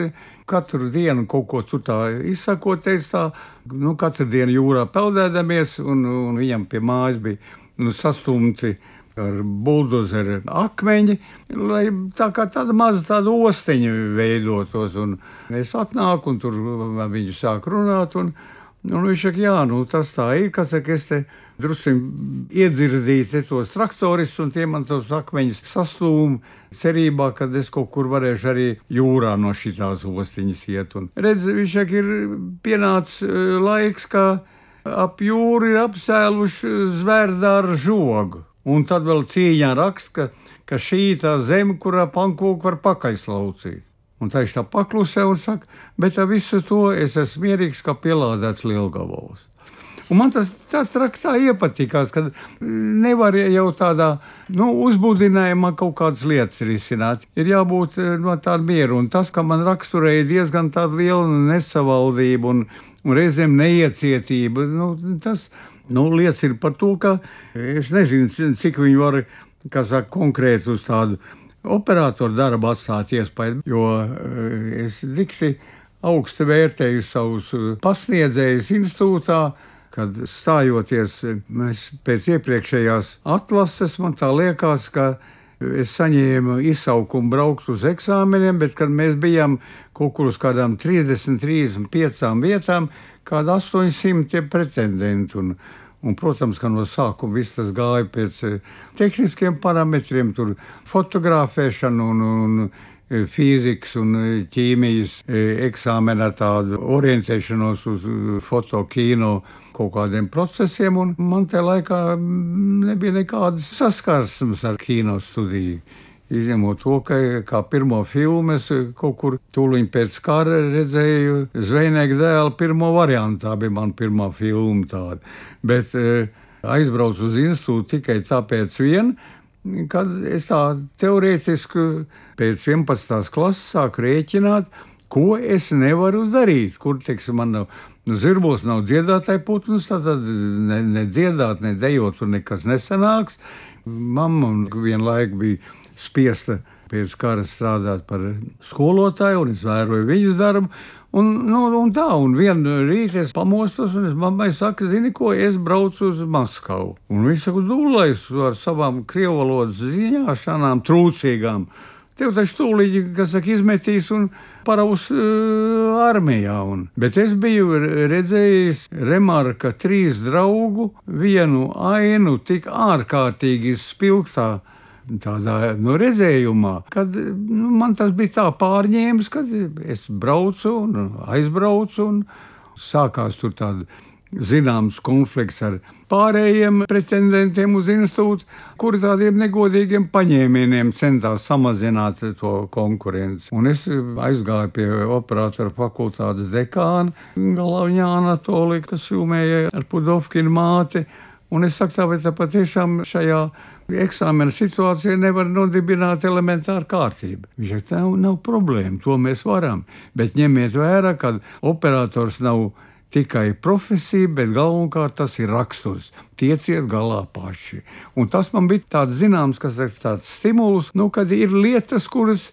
katru dienu kaut ko tur tā izsakoties, tā, nu, katru dienu jūrā peldēdamies, un, un viņam pie mājas bija nu, sastumti ar buldozeru akmeņi, lai tā kā tāda maza tāda ostiņa veidotos. Un es atnāku un tur viņu sāk runāt. Un, un viņš saka, jā, nu, tas tā ir, kas saka, es te drusku iedzirdīju tos traktoris, un tie man tos akmeņus sastūmu, cerībā, ka es kaut kur varēšu arī jūrā no šīs ostiņas iet. Un redz, viņš ir pienācis eh, laiks, ka ap jūru ir apsēluši zvērdāru žogu. Un tad vēl cīņā raksta, ka, ka šī ir tā zeme, kurā pankūku var pakaļslaucīt. Un tā viņš tā paklusē un saka, bet ar visu to es esmu mierīgs, kā pielādēts lielgabals. Un man tas tāds tā iepatikās, ka nevar jau tādā nu, uzbudinājumā kaut kādas lietas risināt. Ir jābūt no tāda miera. Un tas, ka man raksturēja diezgan liela nesavaldība un, un reizēm neiecietība, nu, tas Nu, liecina par to, ka es nezinu, cik viņi var saka, konkrēti uz tādu operatoru darbu atstāt iespēju, jo eh, es dikti augstu vērtēju savus eh, pasniedzējus institūtā. Kad stājoties mēs pēc iepriekšējās atlases, man tā liekas, ka es saņēmu izsaukumu braukt uz eksāmeniem, bet kad mēs bijām kaut kur uz kādām 30, 35 vietām, kāda 800 pretendentu. Un, un, protams, ka no sākuma viss tas gāja pēc eh, tehniskiem parametriem, tur fotografēšana un, un eh, fizikas un eh, ķīmijas eksāmenā tādu orientēšanos uz fotokino kaut kādiem procesiem, un man tajā laikā nebija nekādas saskarsmes ar kino studiju. Izņemot to, ka kā pirmo filmu es kaut kur tūlīt pēc kara redzēju Zvejnieka dēlu pirmo variantu. Tā bija mana pirmā filma tāda. Bet e, aizbraucu uz institūtu tikai tāpēc vien, kad es tā teorētiski pēc 11. klases sāku rēķināt, ko es nevaru darīt, kur, teiksim, man nav. Nu, zirbos nav dziedātāja putns, tad ne, ne dziedāt, ne dejot, tur nekas nesanāks. Mamma vienlaikus bija spiesta pēc kara strādāt par skolotāju, un es vēroju viņas darbu. Un, nu, un tā, un vienā rītā es pamostos, un es mammai saku, zini, ko es braucu uz Maskavu. Un viņš saka, dūlēs ar savām krievu valodas ziņāšanām, trūcīgām. Tev taču tūlīt, kas saka, izmetīs un paraus uh, armijā. Un, bet es biju redzējis remarka trīs draugu, vienu ainu tik ārkārtīgi spilgtā tādā nu, redzējumā, kad nu, man tas bija tā pārņēmis, kad es braucu un aizbraucu un sākās tur tāda zināms konflikts ar pārējiem pretendentiem uz institūtu, kuri tādiem negodīgiem paņēmieniem centās samazināt to konkurenci. Un es aizgāju pie operatora fakultātes dekāna Galavņā Anatolija, kas filmēja ar Pudovkinu māti. Un es saku, tā, vai tā patiešām šajā eksāmena situācijā nevar nodibināt elementāru kārtību. Viņš saka, nav, nav problēma, to mēs varam. Bet ņemiet vērā, ka operators nav tikai profesija, bet galvenokārt tas ir raksturs. Tieciet galā paši. Un tas man bija tāds zināms, kas ir tāds stimuls, nu, kad ir lietas, kuras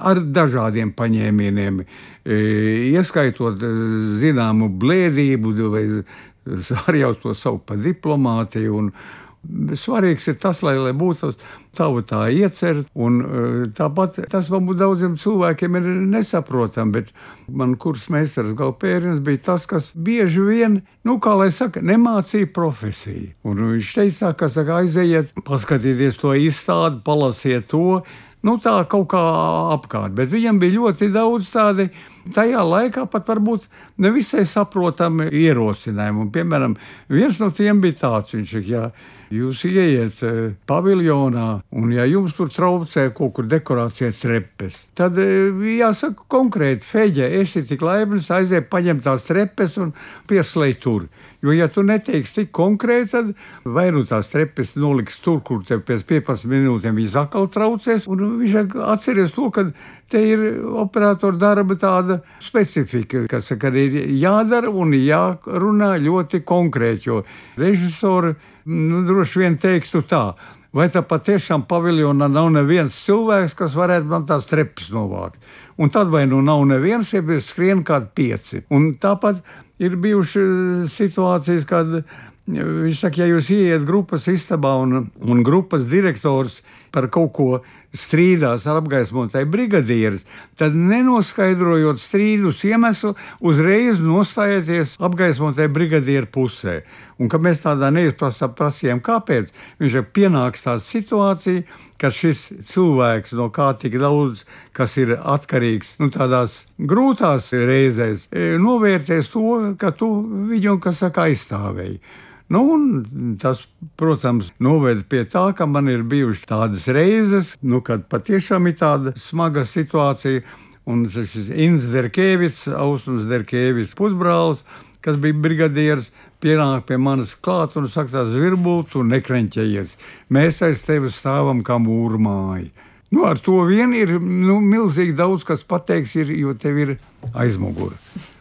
ar dažādiem paņēmieniem, e, ieskaitot e, zināmu blēdību, vai arī jau to sauc par diplomātiju. Un, Svarīgs ir tas, lai, lai būtu tava tā iecerta, un e, tāpat tas varbūt daudziem cilvēkiem ir nesaprotami, bet man kurs meistars Galpērins bija tas, kas bieži vien, nu, kā lai saka, nemācīja profesiju. Un viņš teica, ka, saka, aizejiet, paskatieties to izstādi, palasiet to, nu, tā kaut kā apkārt. Bet viņam bija ļoti daudz tādu tajā laikā pat varbūt nevisai saprotami ierosinājumi. Un, piemēram, viens no tiem bija tāds, viņš saka, Jūs ieiet e, paviljonā, un ja jums tur traucē kaut kur dekorācijā trepes, tad e, jāsaka konkrēti, Feģe, esi tik laimīgs, aiziet paņemt tās trepes un pieslēgt tur. Jo, ja tu neteiksi tik konkrēti, tad vai nu tās trepes noliks tur, kur tev pēc 15 minūtēm viņas atkal traucēs, un viņš atceries to, ka te ir operatora darba tāda specifika, kas ir jādara un jārunā ļoti konkrēti, jo režisori nu, droši vien teiktu tā. vai tā patiešām paviljonā nav neviens cilvēks, kas varētu man tās trepes novākt. Un tad vai nu nav neviens, ja skrien kādi pieci. Un tāpat ir bijušas situācijas, kad Viņš saka, ja jūs ieiet grupas istabā un, un grupas direktors par kaut ko strīdās ar apgaismotāju brigadieris, tad nenoskaidrojot strīdus iemeslu, uzreiz nostājieties apgaismotāju brigadieru pusē. Un kad mēs tādā neizprasām prasījām, kāpēc, viņš ir pienāks tāda situācija, ka šis cilvēks, no kā tik daudz, kas ir atkarīgs nu, tādās grūtās reizēs, e, novērtēs to, ka tu viņu, kas saka, aizstāvēji. Nu, tas, protams, noveda pie tā, ka man ir bijušas tādas reizes, nu, kad patiešām ir tāda smaga situācija. Un šis Inns Derkēvits, Ausums Derkēvits pusbrālis, kas bija brigadieris, pienāk pie manis klāt un saka, tas virbuli, tu nekrenķējies. Mēs aiz tevi stāvam kā mūrmāji. Nu, ar to vien ir nu, milzīgi daudz, kas pateiks, ir, jo tev ir aizmugure.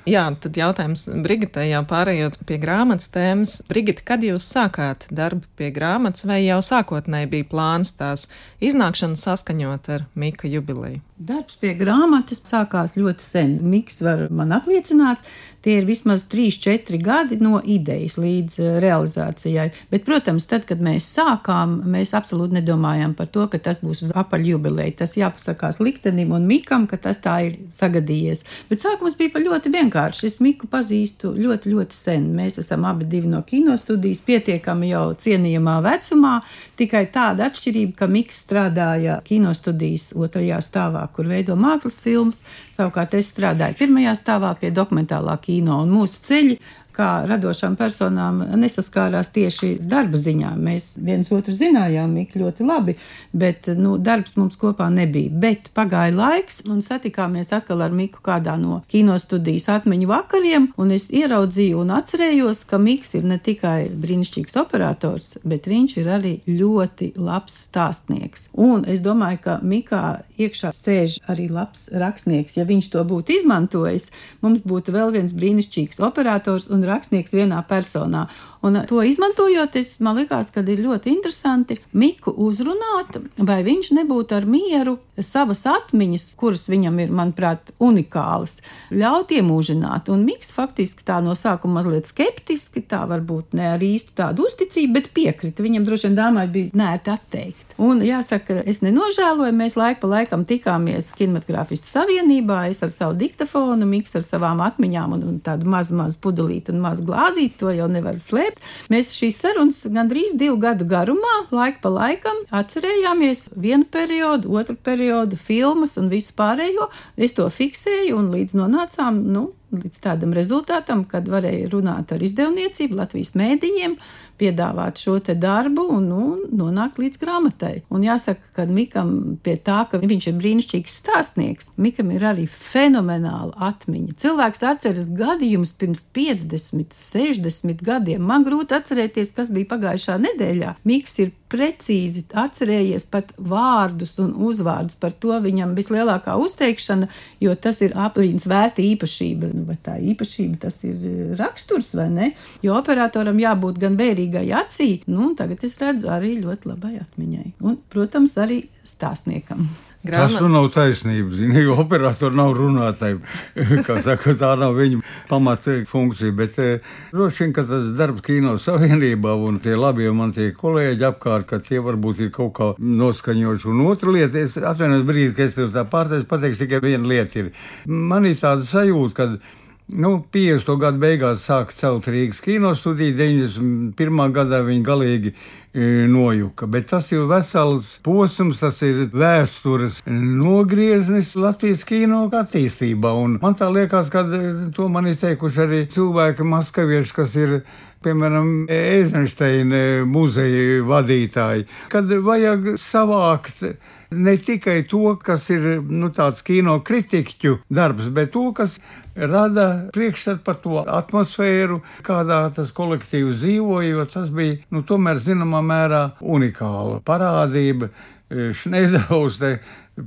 Jā, tad jautājums Brigitai, jau pārējot pie grāmatas tēmas. Brigita, kad jūs sākāt darbu pie grāmatas, vai jau sākotnēji bija plāns tās iznākšanas saskaņot ar Mika jubileju? Darbs pie grāmatas sākās ļoti sen. Miks var man apliecināt, tie ir vismaz 3-4 gadi no idejas līdz eh, realizācijai. Bet, protams, tad, kad mēs sākām, mēs absolūti nedomājām par to, ka tas būs uz apaļu jubileju. Tas jāpasakās liktenim un Mikam, ka tas tā ir sagadījies. Bet sākums bija ļoti vienkārši. Es Miku pazīstu ļoti, ļoti sen. Mēs esam abi divi no kinostudijas, pietiekami jau cienījamā vecumā. Tikai tāda atšķirība, ka Miks strādāja kinostudijas otrajā stāvā kur veido mākslas filmas. Savukārt es strādāju pirmajā stāvā pie dokumentālā kino, un mūsu ceļi kā radošām personām nesaskārās tieši darba ziņā. Mēs viens otru zinājām ļoti labi, bet nu, darbs mums kopā nebija. Bet pagāja laiks, un satikāmies atkal ar Miku kādā no kinostudijas atmiņu vakariem, un es ieraudzīju un atcerējos, ka Miks ir ne tikai brīnišķīgs operators, bet viņš ir arī ļoti labs stāstnieks. Un es domāju, ka Mikā iekšā sēž arī labs rakstnieks. Ja viņš to būtu izmantojis, mums būtu vēl viens brīnišķīgs operators un rakstnieks vienā personā. Un to izmantojot, es, man liekas, ka ir ļoti interesanti Miku uzrunāt, vai viņš nebūtu ar mieru savas atmiņas, kuras viņam ir, manuprāt, unikālas, ļaut iemūžināt. Un Miks faktiski tā no sākuma mazliet skeptiski, tā varbūt ne ar īstu tādu uzticību, bet piekrita. Viņam droši vien dāmai bija nērti atteikt. Un jāsaka, es nenožēloju, mēs laiku pa laikam tikāmies kinematogrāfistu savienībā, es ar savu diktafonu, Miks ar savām atmiņām un, un tādu mazu, mazu pudelīti un mazu glāzīti, to jau nevar slēpt slēpt. Mēs šīs sarunas gandrīz divu gadu garumā, laika pa laikam, atcerējāmies vienu periodu, otru periodu, filmas un visu pārējo. Es to fiksēju un līdz nonācām, nu, līdz tādam rezultātam, kad varēja runāt ar izdevniecību, Latvijas mēdīņiem, piedāvāt šo te darbu un nu, nonākt līdz grāmatai. Un jāsaka, ka Mikam pie tā, ka viņš ir brīnišķīgs stāstnieks, Mikam ir arī fenomenāla atmiņa. Cilvēks atceras gadījumus pirms 50, 60 gadiem. Man grūti atcerēties, kas bija pagājušā nedēļā. Miks ir precīzi atcerējies pat vārdus un uzvārdus. Par to viņam vislielākā uzteikšana, jo tas ir aprīnas vērta īpašība. Nu, vai tā īpašība tas ir raksturs vai ne? Jo operatoram jābūt gan vērīgai acī, nu, tagad es redzu arī ļoti labai atmiņai. Un, protams, arī stāstniekam. Grāmat... Tas nu nav taisnība. Zini, jo operatori nav runātāji. Saka, tā nav viņa pamata funkcija. Bet eh, droši vien, ka tas darbs kino savienībā un tie labie man tie kolēģi apkārt, ka tie varbūt ir kaut kā noskaņojuši. Un otra lieta, es atvainojos brīdi, ka es tev tā pārteicu, pateikšu tikai viena lieta ir. Man ir tāda sajūta, ka Nu, 50. gadu beigās sāka celt Rīgas kinostudiju, 91. gadā viņi galīgi e, nojuka. Bet tas ir vesels posms, tas ir vēstures nogrieznis Latvijas kino attīstībā. Un man tā liekas, ka e, to man ir teikuši arī cilvēki maskavieši, kas ir piemēram, Eizensteina muzeja vadītāji, kad vajag savākt ne tikai to, kas ir nu, tāds kino kritiķu darbs, bet to, kas rada priekšstatu par to atmosfēru, kādā tas kolektīvs dzīvoja, jo tas bija nu, tomēr zināmā mērā unikāla parādība. Šneidaus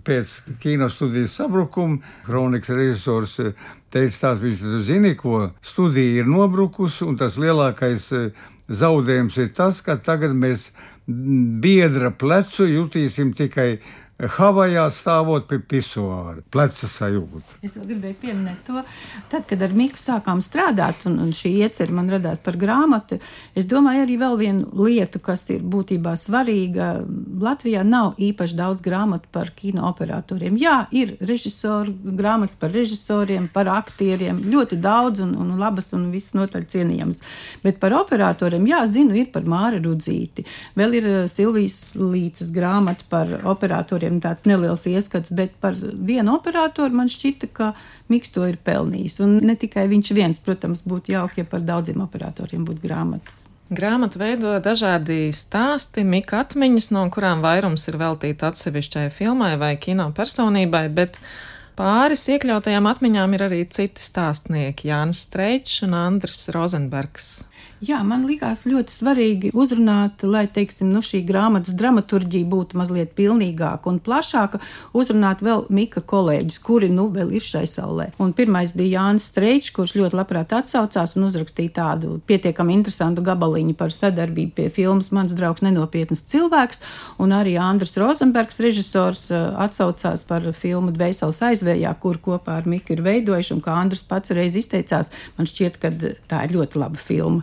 pēc kinostudijas sabrukuma kronikas režisors teica, tāds viņš zina, ko studija ir nobrukusi, un tas lielākais zaudējums ir tas, ka tagad mēs biedra plecu jutīsim tikai Havajā stāvot pie pisuāra, pleca sajūta. Es vēl gribēju pieminēt to, tad, kad ar Miku sākām strādāt, un, un šī iecerē man radās par grāmatu, es domāju arī vēl vienu lietu, kas ir būtībā svarīga. Latvijā nav īpaši daudz grāmatu par kino operatoriem. Jā, ir režisoru grāmatas par režisoriem, par aktieriem, ļoti daudz un, un labas un viss notaļ cienījams. Bet par operatoriem, jā, zinu, ir par Māra Rudzīti. Vēl ir eh, Silvijas Līces grāmata par operatoriem operatoriem tāds neliels ieskats, bet par vienu operatoru man šķita, ka Miks to ir pelnījis. Un ne tikai viņš viens, protams, būtu jauki, ja par daudziem operatoriem būtu grāmatas. Grāmatu veido dažādi stāsti, mika atmiņas, no kurām vairums ir veltīti atsevišķai filmai vai kino personībai, bet pāris iekļautajām atmiņām ir arī citi stāstnieki - Jānis Streičs un Andris Rozenbergs. Jā, man likās ļoti svarīgi uzrunāt, lai teiksim, nu, šī grāmatas dramaturģija būtu mazliet pilnīgāka un plašāka, uzrunāt vēl Mika kolēģus, kuri nu vēl ir šai saulē. Un pirmais bija Jānis Streičs, kurš ļoti labprāt atsaucās un uzrakstīja tādu pietiekami interesantu gabaliņu par sadarbību pie filmas Mans draugs nenopietnas cilvēks, un arī Andris Rozenbergs, režisors, eh, atsaucās par filmu Dvēseles aizvējā, kur kopā ar Miku ir veidojuši, un kā Andris pats reiz izteicās, man šķiet, ka tā ir ļoti laba filma.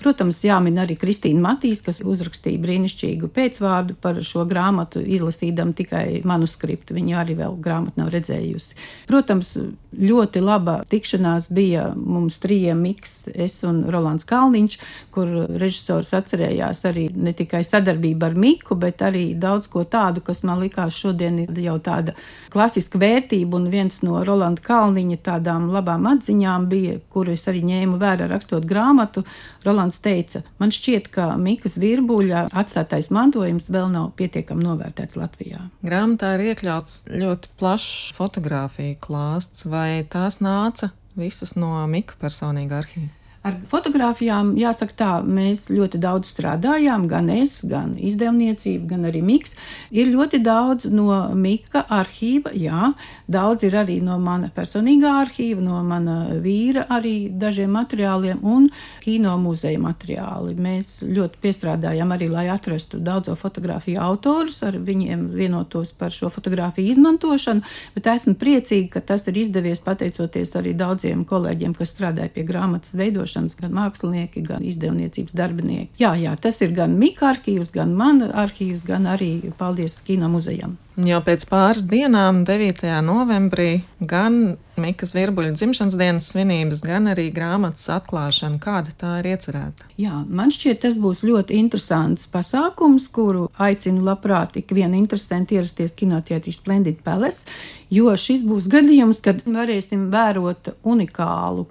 Protams, jāmin arī Kristīna Matīs, kas uzrakstīja brīnišķīgu pēcvārdu par šo grāmatu, izlasīdam tikai manuskriptu. Viņa arī vēl grāmatu nav redzējusi. Protams, ļoti laba tikšanās bija mums trijiem Miks, es un Rolands Kalniņš, kur režisors atcerējās arī ne tikai sadarbību ar Miku, bet arī daudz ko tādu, kas man likās šodien ir jau tāda klasiska vērtība, un viens no Rolanda Kalniņa tādām labām atziņām bija, kuru es arī ņēmu vērā rakstot grāmatu. Rolands Rolands teica, man šķiet, ka Mikas virbuļa atstātais mantojums vēl nav pietiekami novērtēts Latvijā. Grāmatā ir iekļauts ļoti plašs fotografiju klāsts, vai tās nāca visas no Mika personīga arhīva? Ar fotografijām, jāsaka, tā mēs ļoti daudz strādājām, gan es, gan izdevniecība, gan arī Miks. Ir ļoti daudz no Mika arhīva, jā, daudz ir arī no mana personīgā arhīva, no mana vīra arī dažiem materiāliem un kino muzeja materiāli. Mēs ļoti piestrādājām arī, lai atrastu daudzo fotografiju autorus, ar viņiem vienotos par šo fotografiju izmantošanu, bet esmu priecīga, ka tas ir izdevies pateicoties arī daudziem kolēģiem, kas strādāja pie grāmatas veidošanas ražošanas, gan mākslinieki, gan izdevniecības darbinieki. Jā, jā, tas ir gan Mika arhīvs, gan mana arhīvs, gan arī paldies Kino muzejam. Jau pēc pāris dienām, 9. novembrī, gan Mikas Virbuļa dzimšanas dienas svinības, gan arī grāmatas atklāšana, kāda tā ir iecerēta. Jā, man šķiet, tas būs ļoti interesants pasākums, kuru aicinu labprāt ik vienu interesantu ierasties kinoteātrī Splendid Palace, jo šis būs gadījums, kad varēsim vērot unikālu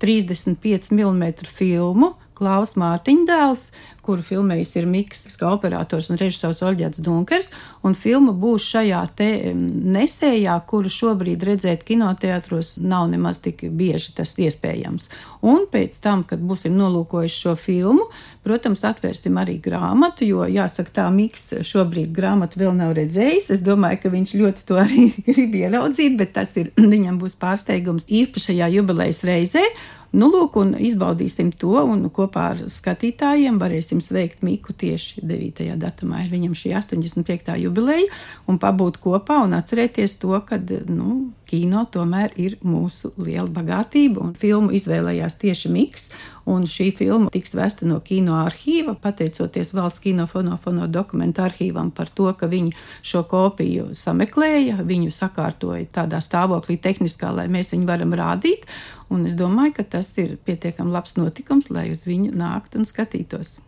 35 mm filmu. Klaus Mārtiņdēls, kuru filmējis ir Miks, kā operators un režisors Oļģēts Dunkers, un filma būs šajā te nesējā, kuru šobrīd redzēt kinoteātros nav nemaz tik bieži tas iespējams. Un pēc tam, kad būsim nolūkojuši šo filmu, protams, atvērsim arī grāmatu, jo, jāsaka, tā Miks šobrīd grāmatu vēl nav redzējis. Es domāju, ka viņš ļoti to arī grib ieraudzīt, bet tas ir, viņam būs pārsteigums īpašajā jubilejas reizē. Nu, lūk, un izbaudīsim to, un kopā ar skatītājiem varēsim sveikt Miku tieši 9. datumā. Ir viņam šī 85. jubileja, un pabūt kopā un atcerēties to, ka nu, kino tomēr ir mūsu liela bagātība, un filmu izvēlējās tieši Miks. Un šī filma tiks vesta no kino arhīva, pateicoties valsts kinofonofono dokumentu arhīvam par to, ka viņi šo kopiju sameklēja, viņu sakārtoja tādā stāvoklī tehniskā, lai mēs viņu varam rādīt. Un es domāju, ka tas ir pietiekami labs notikums, lai uz viņu nāktu un skatītos.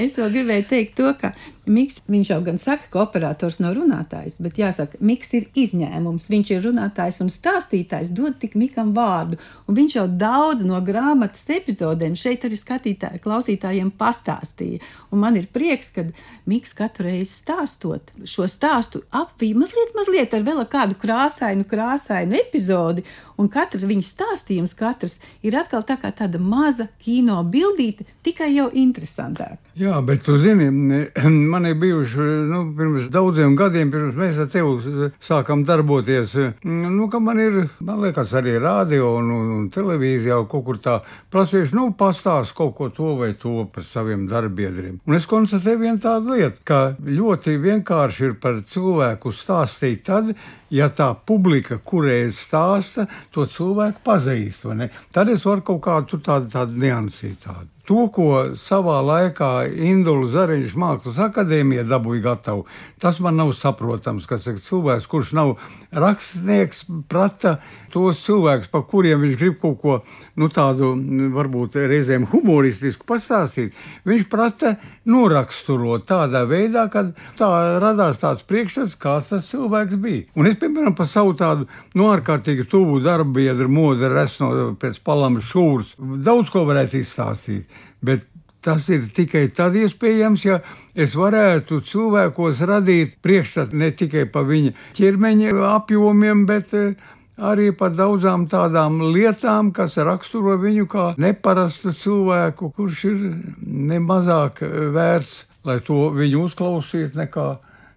Es vēl gribēju teikt to, ka Miks, viņš jau gan saka, ka operators nav runātājs, bet jāsaka, Miks ir izņēmums. Viņš ir runātājs un stāstītājs, dod tik Mikam vārdu, un viņš jau daudz no grāmatas epizodēm šeit arī skatītāji, klausītājiem pastāstīja. Un man ir prieks, ka Miks katru reizi stāstot šo stāstu apvīja mazliet, mazliet ar vēl kādu krāsainu, krāsainu epizodi, Un katrs viņa stāstījums, katrs ir atkal tā kā tāda maza kino bildīte, tikai jau interesantāk. Jā, bet tu zini, man ir bijuši nu, pirms daudziem gadiem, pirms mēs ar tevi sākām darboties. Nu, man ir, man liekas, arī rādio un, un televīzijā kaut kur tā prasījuši, nu, pastāst kaut ko to vai to par saviem darbiedriem. Un es konstatēju vienu tādu lietu, ka ļoti vienkārši ir par cilvēku stāstīt tad, ja tā publika, kurai es stāsta, to cilvēku pazīst. Tad es varu kaut kādu tādu, tādu niansīt. Tādu. To, ko savā laikā Indula Zariņš Mākslas akadēmija dabūja gatavu, tas man nav saprotams, kas ir cilvēks, kurš nav rakstnieks, prata tos cilvēkus, par kuriem viņš grib kaut ko nu, tādu, varbūt reizēm humoristisku pastāstīt. Viņš prata noraksturot tādā veidā, ka tā radās tāds priekšstats, kāds tas cilvēks bija. Un es, piemēram, par savu tādu nu, ārkārtīgi tuvu darbu biedru modu resno pēc palama šūras, daudz ko varētu izstāstīt. Bet tas ir tikai tad iespējams, ja es varētu cilvēkos radīt priekšstatu ne tikai par viņa ķermeņa apjomiem, bet eh, arī par daudzām tādām lietām, kas raksturo viņu kā neparastu cilvēku, kurš ir nemazāk vērts, lai to viņu uzklausītu, nekā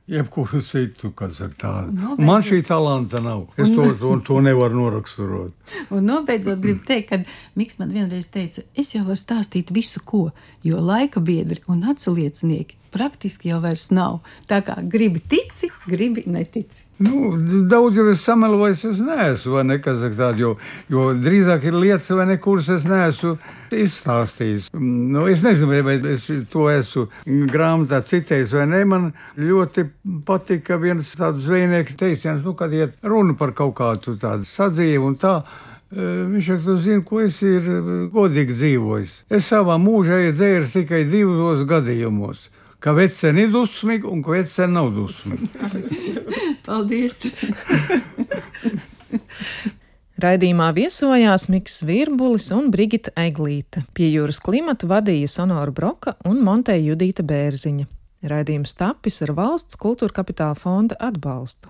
jebkuru citu, kas ir tāda. Nobeidzot. Man šī talanta nav. Es to, to, to nevaru noraksturot. Un nobeidzot, gribu teikt, ka Miks man vienreiz teica, es jau varu stāstīt visu, ko, jo laika biedri un atsliecinieki praktiski jau vairs nav. Tā kā gribi tici, gribi netici. Nu, daudz jau es samelojos, es neesmu, vai ne, tādu, jo, jo drīzāk ir lietas, vai ne, kuras es neesmu izstāstījis. Nu, es nezinu, vai es to esmu grāmatā citējis vai ne. Man ļoti patika viens tāds zvejnieks teiciens, nu, kad iet runa par kaut kādu tādu sadzīvu un tā. Viņš jau zina, ko es ir godīgi dzīvojis. Es savā mūžā iedzēru tikai divos gadījumos ka vecene ir dusmīga un ka vecene nav dusmīga. Paldies! Raidījumā viesojās Mikls Virbulis un Brigita Eglīte. Pie jūras klimatu vadīja Sonora Broka un Monteja Judīta Bērziņa. Raidījums tapis ar valsts kultūra kapitāla fonda atbalstu.